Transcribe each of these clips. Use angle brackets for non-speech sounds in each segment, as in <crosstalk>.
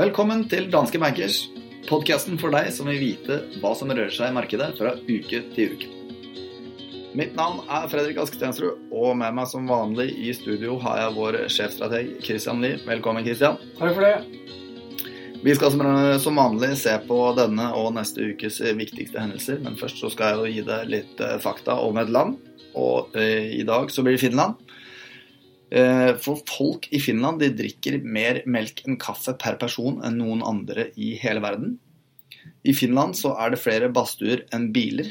Velkommen til Danske Bankers, podkasten for deg som vil vite hva som rører seg i markedet fra uke til uke. Mitt navn er Fredrik Askestensrud, og med meg som vanlig i studio har jeg vår sjefstrateg Christian Lie. Velkommen, Christian. Takk for det. Vi skal som vanlig se på denne og neste ukes viktigste hendelser, men først så skal jeg jo gi deg litt eh, fakta om et land. Og eh, i dag så blir det Finland. Eh, for folk i Finland de drikker mer melk enn kaffe per person enn noen andre i hele verden. I Finland så er det flere badstuer enn biler.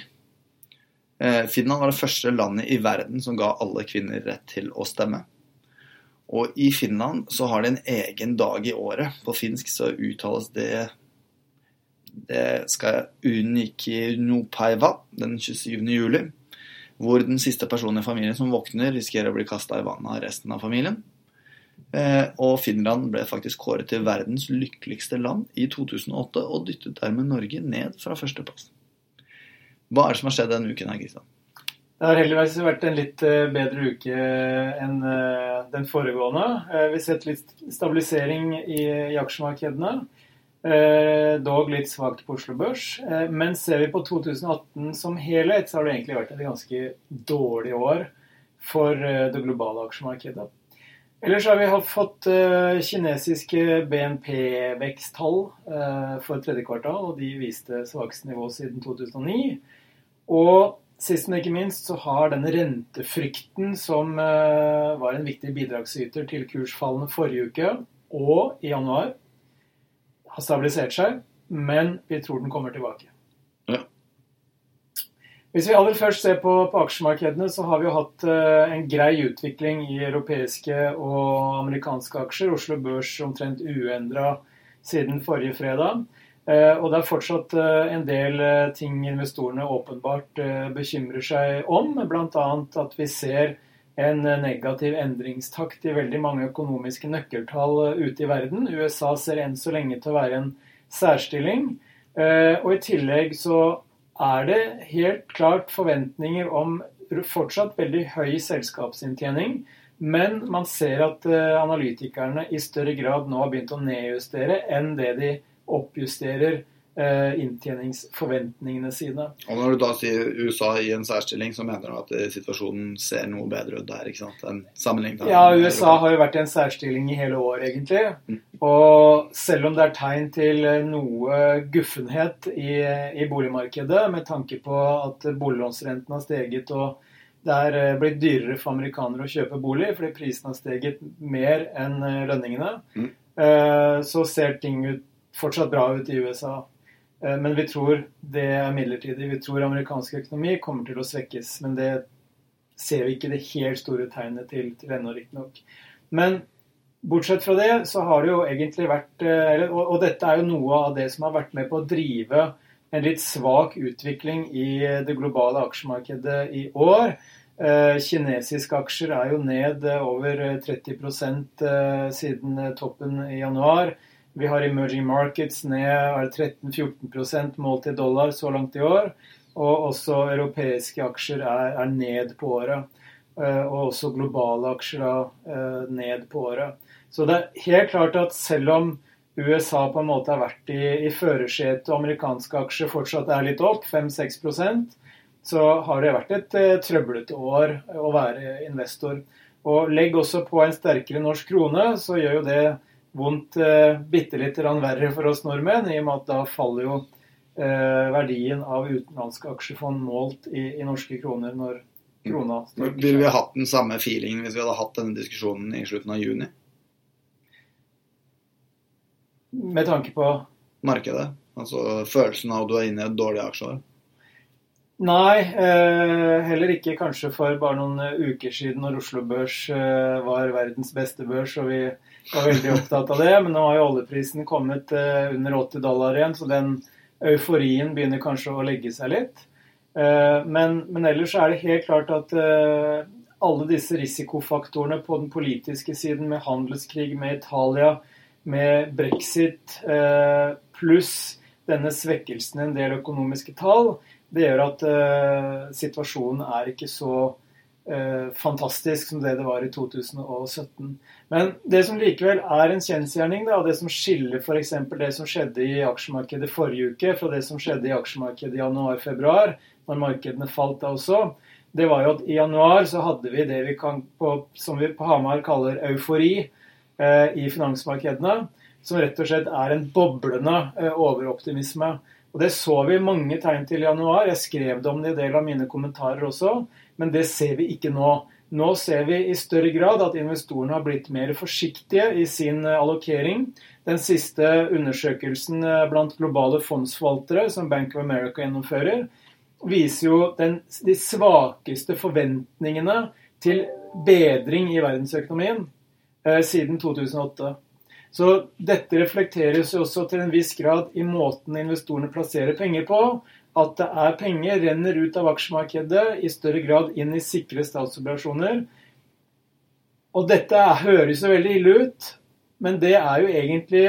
Finland var det første landet i verden som ga alle kvinner rett til å stemme. Og i Finland så har de en egen dag i året. På finsk så uttales det Det skal unikinopäivä den 27. juli hvor den siste personen i familien som våkner, risikerer å bli kasta i vannet av resten av familien. Eh, og Finland ble faktisk kåret til verdens lykkeligste land i 2008, og dyttet dermed Norge ned fra førsteplass. Hva er det som har skjedd denne uken her, Kristian? Det har heldigvis vært en litt eh, bedre uke enn eh, den foregående. Vi har sett litt stabilisering i aksjemarkedene. Eh, dog litt svakt på Oslo Børs. Eh, men ser vi på 2018 som helhet, så har det egentlig vært et ganske dårlig år for eh, det globale aksjemarkedet. Ellers har vi fått kinesiske BNP-veksttall for tredje kvartal, og de viste svakeste nivå siden 2009. Og sist, men ikke minst, så har denne rentefrykten som var en viktig bidragsyter til kursfallene forrige uke og i januar, har stabilisert seg, men vi tror den kommer tilbake. Ja. Hvis vi aller først ser på, på, aksjemarkedene, så har vi jo hatt uh, en grei utvikling i europeiske og amerikanske aksjer. Oslo Børs omtrent uendra siden forrige fredag. Uh, og det er fortsatt uh, en del ting investorene åpenbart bekymrer seg om. Bl.a. at vi ser en negativ endringstakt i veldig mange økonomiske nøkkeltall eh, ute i verden. USA ser enn så lenge til å være en særstilling. Eh, og i tillegg så er det helt klart forventninger om fortsatt veldig høy selskapsinntjening. Men man ser at eh, analytikerne i større grad nå har begynt å nedjustere enn det de oppjusterer Eh, inntjeningsforventningene sine. Og Når du da sier USA i en særstilling, så mener du at eh, situasjonen ser noe bedre ut der? ikke sant? enn sammenlignet Ja, USA har jo vært i en særstilling i hele år, egentlig. Mm. Og selv om det er tegn til eh, noe guffenhet i, i boligmarkedet, med tanke på at boliglånsrenten har steget og det er blitt dyrere for amerikanere å kjøpe bolig fordi prisen har steget mer enn lønningene, mm. så ser ting ut, fortsatt bra ut i USA. Eh, men vi tror det er midlertidig. Vi tror amerikansk økonomi kommer til å svekkes. Men det ser vi ikke det helt store tegnet til, til ennå, riktignok. Men bortsett fra det, så har det jo egentlig vært eh, og, og dette er jo noe av det som har vært med på å drive en litt svak utvikling i det globale aksjemarkedet i år. Eh, kinesiske aksjer er jo ned over 30% siden toppen i januar. Vi har emerging markets ned 13-14% målt i dollar så langt i år. Og også europeiske aksjer er, er ned på året. Eh, og også globale aksjer er eh, ned på året. Så det er helt klart at selv om USA på en måte har vært i, i førersetet, og amerikanske aksjer fortsatt er litt opp, 5-6% så har det vært et uh, trøblete år å være investor. Og legg også på en sterkere norsk krone, så gjør jo det vondt eh, bitte litt verre for oss nordmenn, i og med at da faller jo eh, verdien av utenlandske aksjefond målt i, i norske kroner når krona styrker seg. Ville vi hatt den samme feelingen hvis vi hadde hatt denne diskusjonen i slutten av juni? Med tanke på Markedet. Altså følelsen av at du er inne i et dårlig aksjeår? Nei, eh, heller ikke kanskje for bare noen uker siden når Oslo Børs eh, var verdens beste børs og vi var veldig opptatt av det. Men nå har jo oljeprisen kommet eh, under 80 dollar igjen, så den euforien begynner kanskje å legge seg litt. Eh, men, men, ellers er det helt klart at eh, alle disse risikofaktorene på den politiske siden, med handelskrig med Italia, med brexit, pluss denne svekkelsen i en del økonomiske tall, Det gjør at uh, situasjonen er ikke så uh, fantastisk som det det var i 2017. Men det som likevel er en kjensgjerning, da, det som skiller f.eks. det som skjedde i aksjemarkedet forrige uke, fra det som skjedde i aksjemarkedet i januar-februar, når markedene falt da også, det var jo at i januar så hadde vi det vi kan på, som vi på Hamar kaller eufori eh, i finansmarkedene. Som rett og slett er en boblende eh, overoptimisme. Og Det så vi mange tegn til i januar. Jeg skrev det om det i del av mine kommentarer også. Men det ser vi ikke nå. Nå ser vi i større grad at investorene har blitt mer forsiktige i sin eh, allokering. Den siste undersøkelsen eh, blant globale fondsforvaltere som Bank of America gjennomfører, viser jo den, de svakeste forventningene til bedring i verdensøkonomien eh, siden 2008. Så dette reflekteres også til en viss grad i måten investorene plasserer penger på at det er penger renner ut av aksjemarkedet i større grad inn i sikre statsobligasjoner. Og dette høres jo veldig ille ut, men det er jo egentlig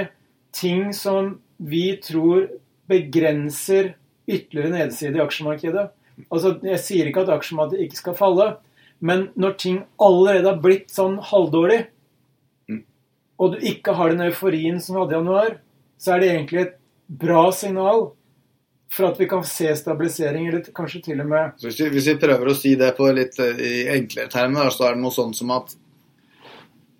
ting som vi tror begrenser ytterligere nedside i aksjemarkedet. Altså, Jeg sier ikke at aksjemarkedet ikke skal falle, men når ting allerede har blitt sånn halvdårlig. Og du ikke har den euforien som vi hadde i januar, så er det egentlig et bra signal for at vi kan se stabilisering, eller kanskje til og med hvis vi, hvis vi, prøver å si det på litt eh, i enklere termer, så er det noe sånn som at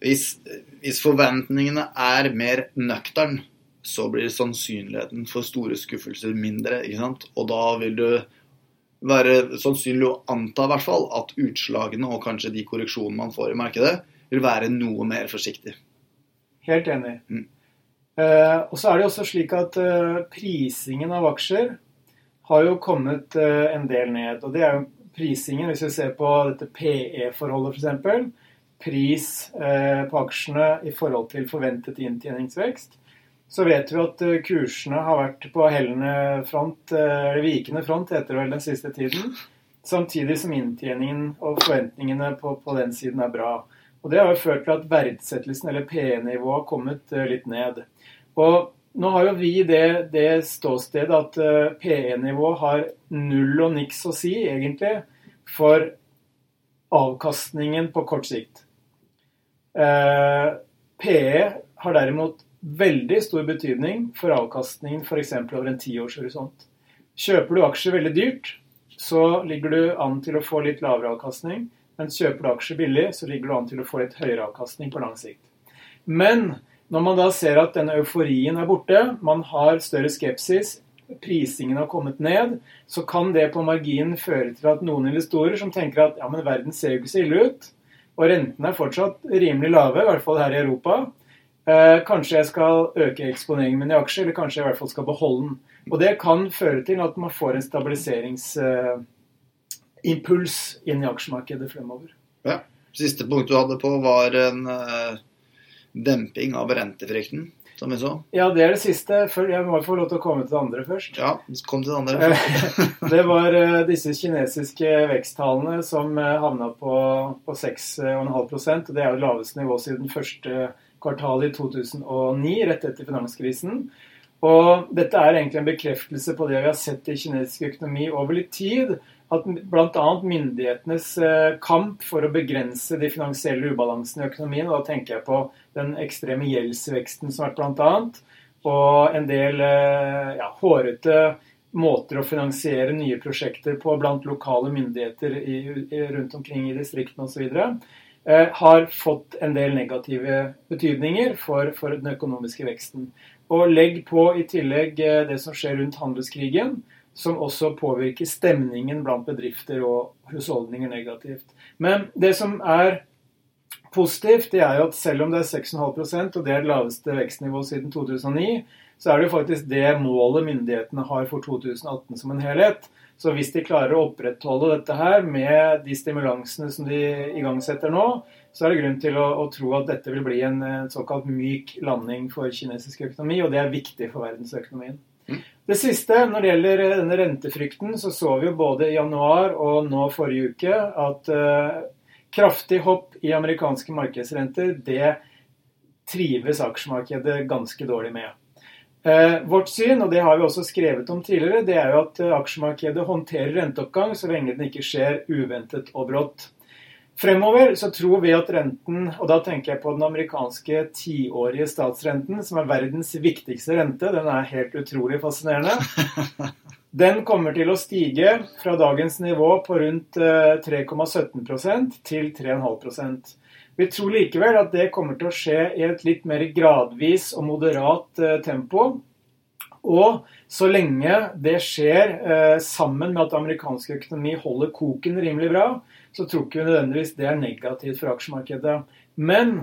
hvis, hvis forventningene er mer nøktern, så blir sannsynligheten for store skuffelser mindre. ikke sant? Og da vil du være sannsynlig å anta hvert fall at utslagene og kanskje de korreksjonene man får i markedet, vil være noe mer forsiktig. Helt enig. Mm. Uh, og så er det også slik at uh, prisingen av aksjer har jo kommet uh, en del ned. Og det er jo prisingen, hvis vi ser på dette PE-forholdet f.eks. Pris på aksjene i forhold til forventet inntjeningsvekst. Så vet vi at kursene har vært på hellende front, eller vikende front, heter det vel den siste tiden. Samtidig som inntjeningen og forventningene på, på den siden er bra. Og Det har jo ført til at verdsettelsen, eller PE-nivået, har kommet litt ned. Og nå har jo vi det, det ståstedet at uh, PE-nivå har null og niks å si, egentlig, for avkastningen på kort sikt. Eh, PE har derimot veldig stor betydning for avkastningen f.eks. over en tiårshorisont. Kjøper du aksjer veldig dyrt, så ligger du an til å få litt lavere avkastning. Mens kjøper du aksjer billig, så ligger du an til å få litt høyere avkastning på lang sikt. Men når man da ser at denne euforien er borte, man har større skepsis, prisingen har kommet ned, så kan det på marginen føre til at noen investorer som tenker at ja, men verden ser jo ikke så ille ut, og rentene er fortsatt rimelig lave, i hvert fall her i Europa, eh, kanskje jeg skal øke eksponeringen min i aksjer, eller kanskje jeg i hvert fall skal beholde den. Og det kan føre til at man får en stabiliseringsimpuls eh, inn i aksjemarkedet fremover. Ja. Siste punkt du hadde på, var en uh, demping av rentefrykten, som vi så. Ja, det er det siste. Jeg må få lov til å komme til det andre først. Ja, kom til det andre. først. <laughs> det var uh, disse kinesiske veksttallene som uh, havna på, på 6,5 og Det er jo laveste nivå siden første kvartal i 2009, rett etter finanskrisen. Og dette er egentlig en bekreftelse på det vi har sett i kinesisk økonomi over litt tid at bl.a. myndighetenes eh, kamp for å begrense de finansielle ubalansene i økonomien, og da tenker jeg på den ekstreme gjeldsveksten som har vært bl.a., og en del eh, ja, hårete måter å finansiere nye prosjekter på blant lokale myndigheter i, rundt omkring i distriktene osv., eh, har fått en del negative betydninger for, for den økonomiske veksten. Og legg på i tillegg det som skjer rundt handelskrigen, som også påvirker stemningen blant bedrifter og husholdninger negativt. Men det som er positivt, det er jo at selv om det er 6,5% og det er det laveste vekstnivået siden 2009, så er det jo faktisk det målet myndighetene har for 2018 som en helhet. Så hvis de klarer å opprettholde dette her med de stimulansene som de igangsetter nå, så er det grunn til å, å tro at dette vil bli en, en såkalt myk landing for kinesisk økonomi, og det er viktig for verdensøkonomien. Det siste, når det gjelder eh, denne rentefrykten, så så vi jo både i januar og nå forrige uke at uh, kraftig hopp i amerikanske markedsrenter, det trives aksjemarkedet ganske dårlig med. Uh, vårt syn, og det har vi også skrevet om tidligere, det er jo at aksjemarkedet håndterer renteoppgang så lenge den ikke skjer uventet og brått. Fremover så tror vi at renten, og da tenker jeg på den amerikanske tiårige statsrenten, som er verdens viktigste rente, den er helt utrolig fascinerende, <laughs> den kommer til å stige fra dagens nivå på rundt 3,17% til 3,5% vi tror likevel at det kommer til å skje i et litt mer gradvis og moderat eh, tempo. Og så lenge det skjer eh, sammen med at amerikansk økonomi holder koken rimelig bra, så tror ikke vi nødvendigvis det er negativt for aksjemarkedet. Men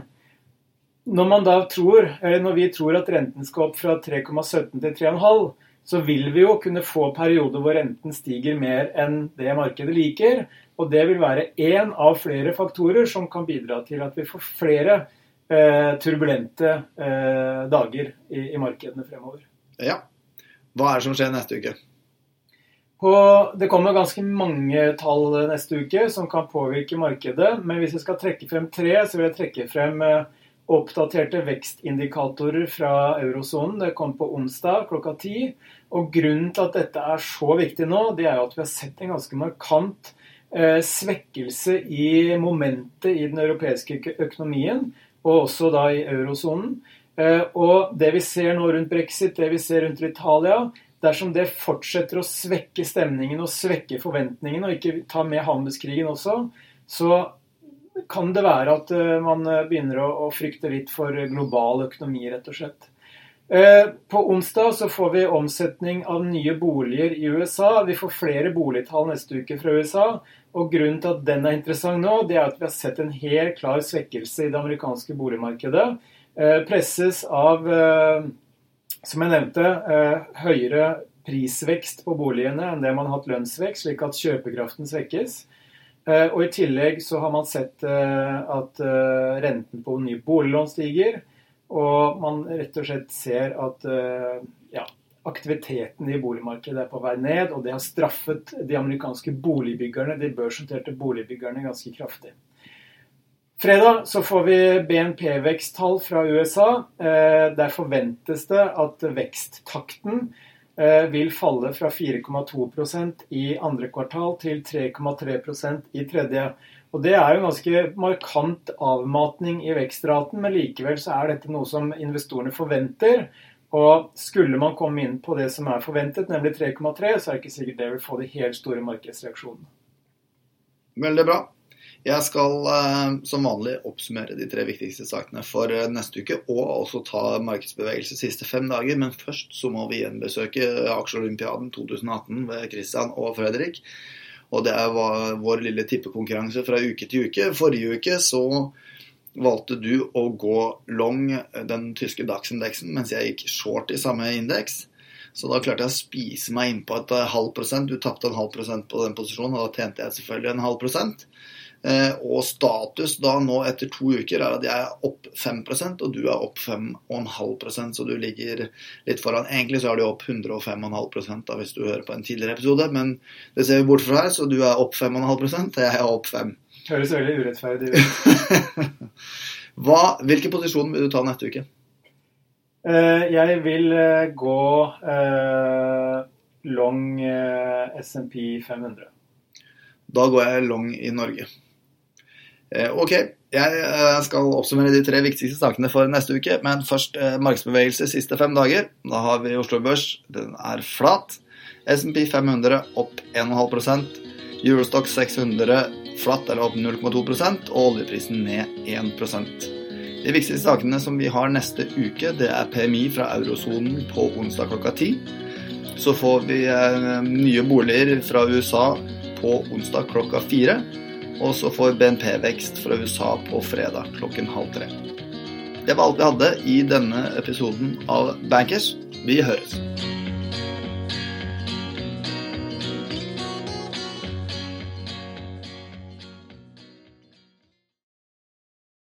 når, man da tror, når vi tror at renten skal opp fra 3,17 til 3,5, så vil vi jo kunne få perioder hvor renten stiger mer enn det markedet liker. Og det vil være én av flere faktorer som kan bidra til at vi får flere eh, turbulente eh, dager i, i, markedene fremover. Ja. Hva er det som skjer neste uke? På, det kommer ganske mange tall neste uke som kan påvirke markedet. Men hvis jeg skal trekke frem tre, så vil jeg trekke frem eh, oppdaterte vekstindikatorer fra eurosonen. Det kom på onsdag klokka ti. Og grunnen til at dette er så viktig nå, det er jo at vi har sett en ganske markant Eh, svekkelse i momentet i den europeiske økonomien, og også da i eurosonen. Eh, og det vi ser nå rundt brexit, det vi ser rundt Italia, dersom det fortsetter å svekke stemningen og svekke forventningene, og ikke ta med handelskrigen også, så kan det være at eh, man begynner å, frykte litt for global økonomi, rett og slett. På onsdag så får vi omsetning av nye boliger i USA. Vi får flere boligtall neste uke fra USA. Og Grunnen til at den er interessant nå, det er at vi har sett en helt klar svekkelse i det amerikanske boligmarkedet. Eh, presses av, eh, som jeg nevnte, eh, høyere prisvekst på boligene enn det man har hatt lønnsvekst, slik at kjøpekraften svekkes. Eh, og I tillegg så har man sett eh, at eh, renten på nye boliglån stiger. Og man rett og slett ser at ja, aktiviteten i boligmarkedet er på vei ned, og det har straffet de amerikanske boligbyggerne, de børsnoterte boligbyggerne, ganske kraftig. Fredag så får vi BNP-veksttall fra USA. Eh, der forventes det at veksttakten eh, vil falle fra 4,2% i andre kvartal til 3,3% i tredje. Og Det er jo en ganske markant avmatning i vekstraten, men likevel så er dette noe som investorene forventer. Og skulle man komme inn på det som er forventet, nemlig 3,3, så er det ikke sikkert det vil få de helt store markedsreaksjonene. Veldig bra. Jeg skal eh, som vanlig oppsummere de tre viktigste sakene for eh, neste uke, og også ta markedsbevegelse siste fem dager. Men først så må vi gjenbesøke Aksjeolympiaden 2018 ved Christian og Fredrik. Og det er vår lille tippekonkurranse fra uke til uke. Forrige uke så valgte du å gå long den tyske dagsindeksen, mens jeg gikk short i samme indeks. Så da klarte jeg å spise meg innpå et eh, halv prosent. Du tapte en halv prosent på den posisjonen, og da tjente jeg selvfølgelig en halv prosent. Eh, og status da nå etter to uker er at jeg er opp 5% og du er opp 5,5% så du ligger litt foran. Egentlig så er du opp 105,5 da hvis du hører på en tidligere episode, men det ser vi bort fra her, så du er opp 5,5 og jeg er opp 5 Høres veldig urettferdig ut. <laughs> Hvilken posisjon vil du ta neste uke? Uh, jeg vil uh, gå uh, long SMP 500. Da går jeg long i Norge. ok, jeg skal oppsummere de tre viktigste sakene for neste uke. Men først markedsbevegelse siste fem dager. Da har vi Oslo Børs. Den er flat. SMP 500 opp 1,5% Eurostock 600 flatt eller opp 0,2 og oljeprisen ned 1 De viktigste sakene som vi har neste uke, det er PMI fra eurosonen på onsdag klokka ti. Så får vi eh, nye boliger fra USA på onsdag klokka fire. Og så får BNP-vekst fra USA på fredag klokken halv tre. Det var alt vi hadde i denne episoden av Bankers. Vi høres.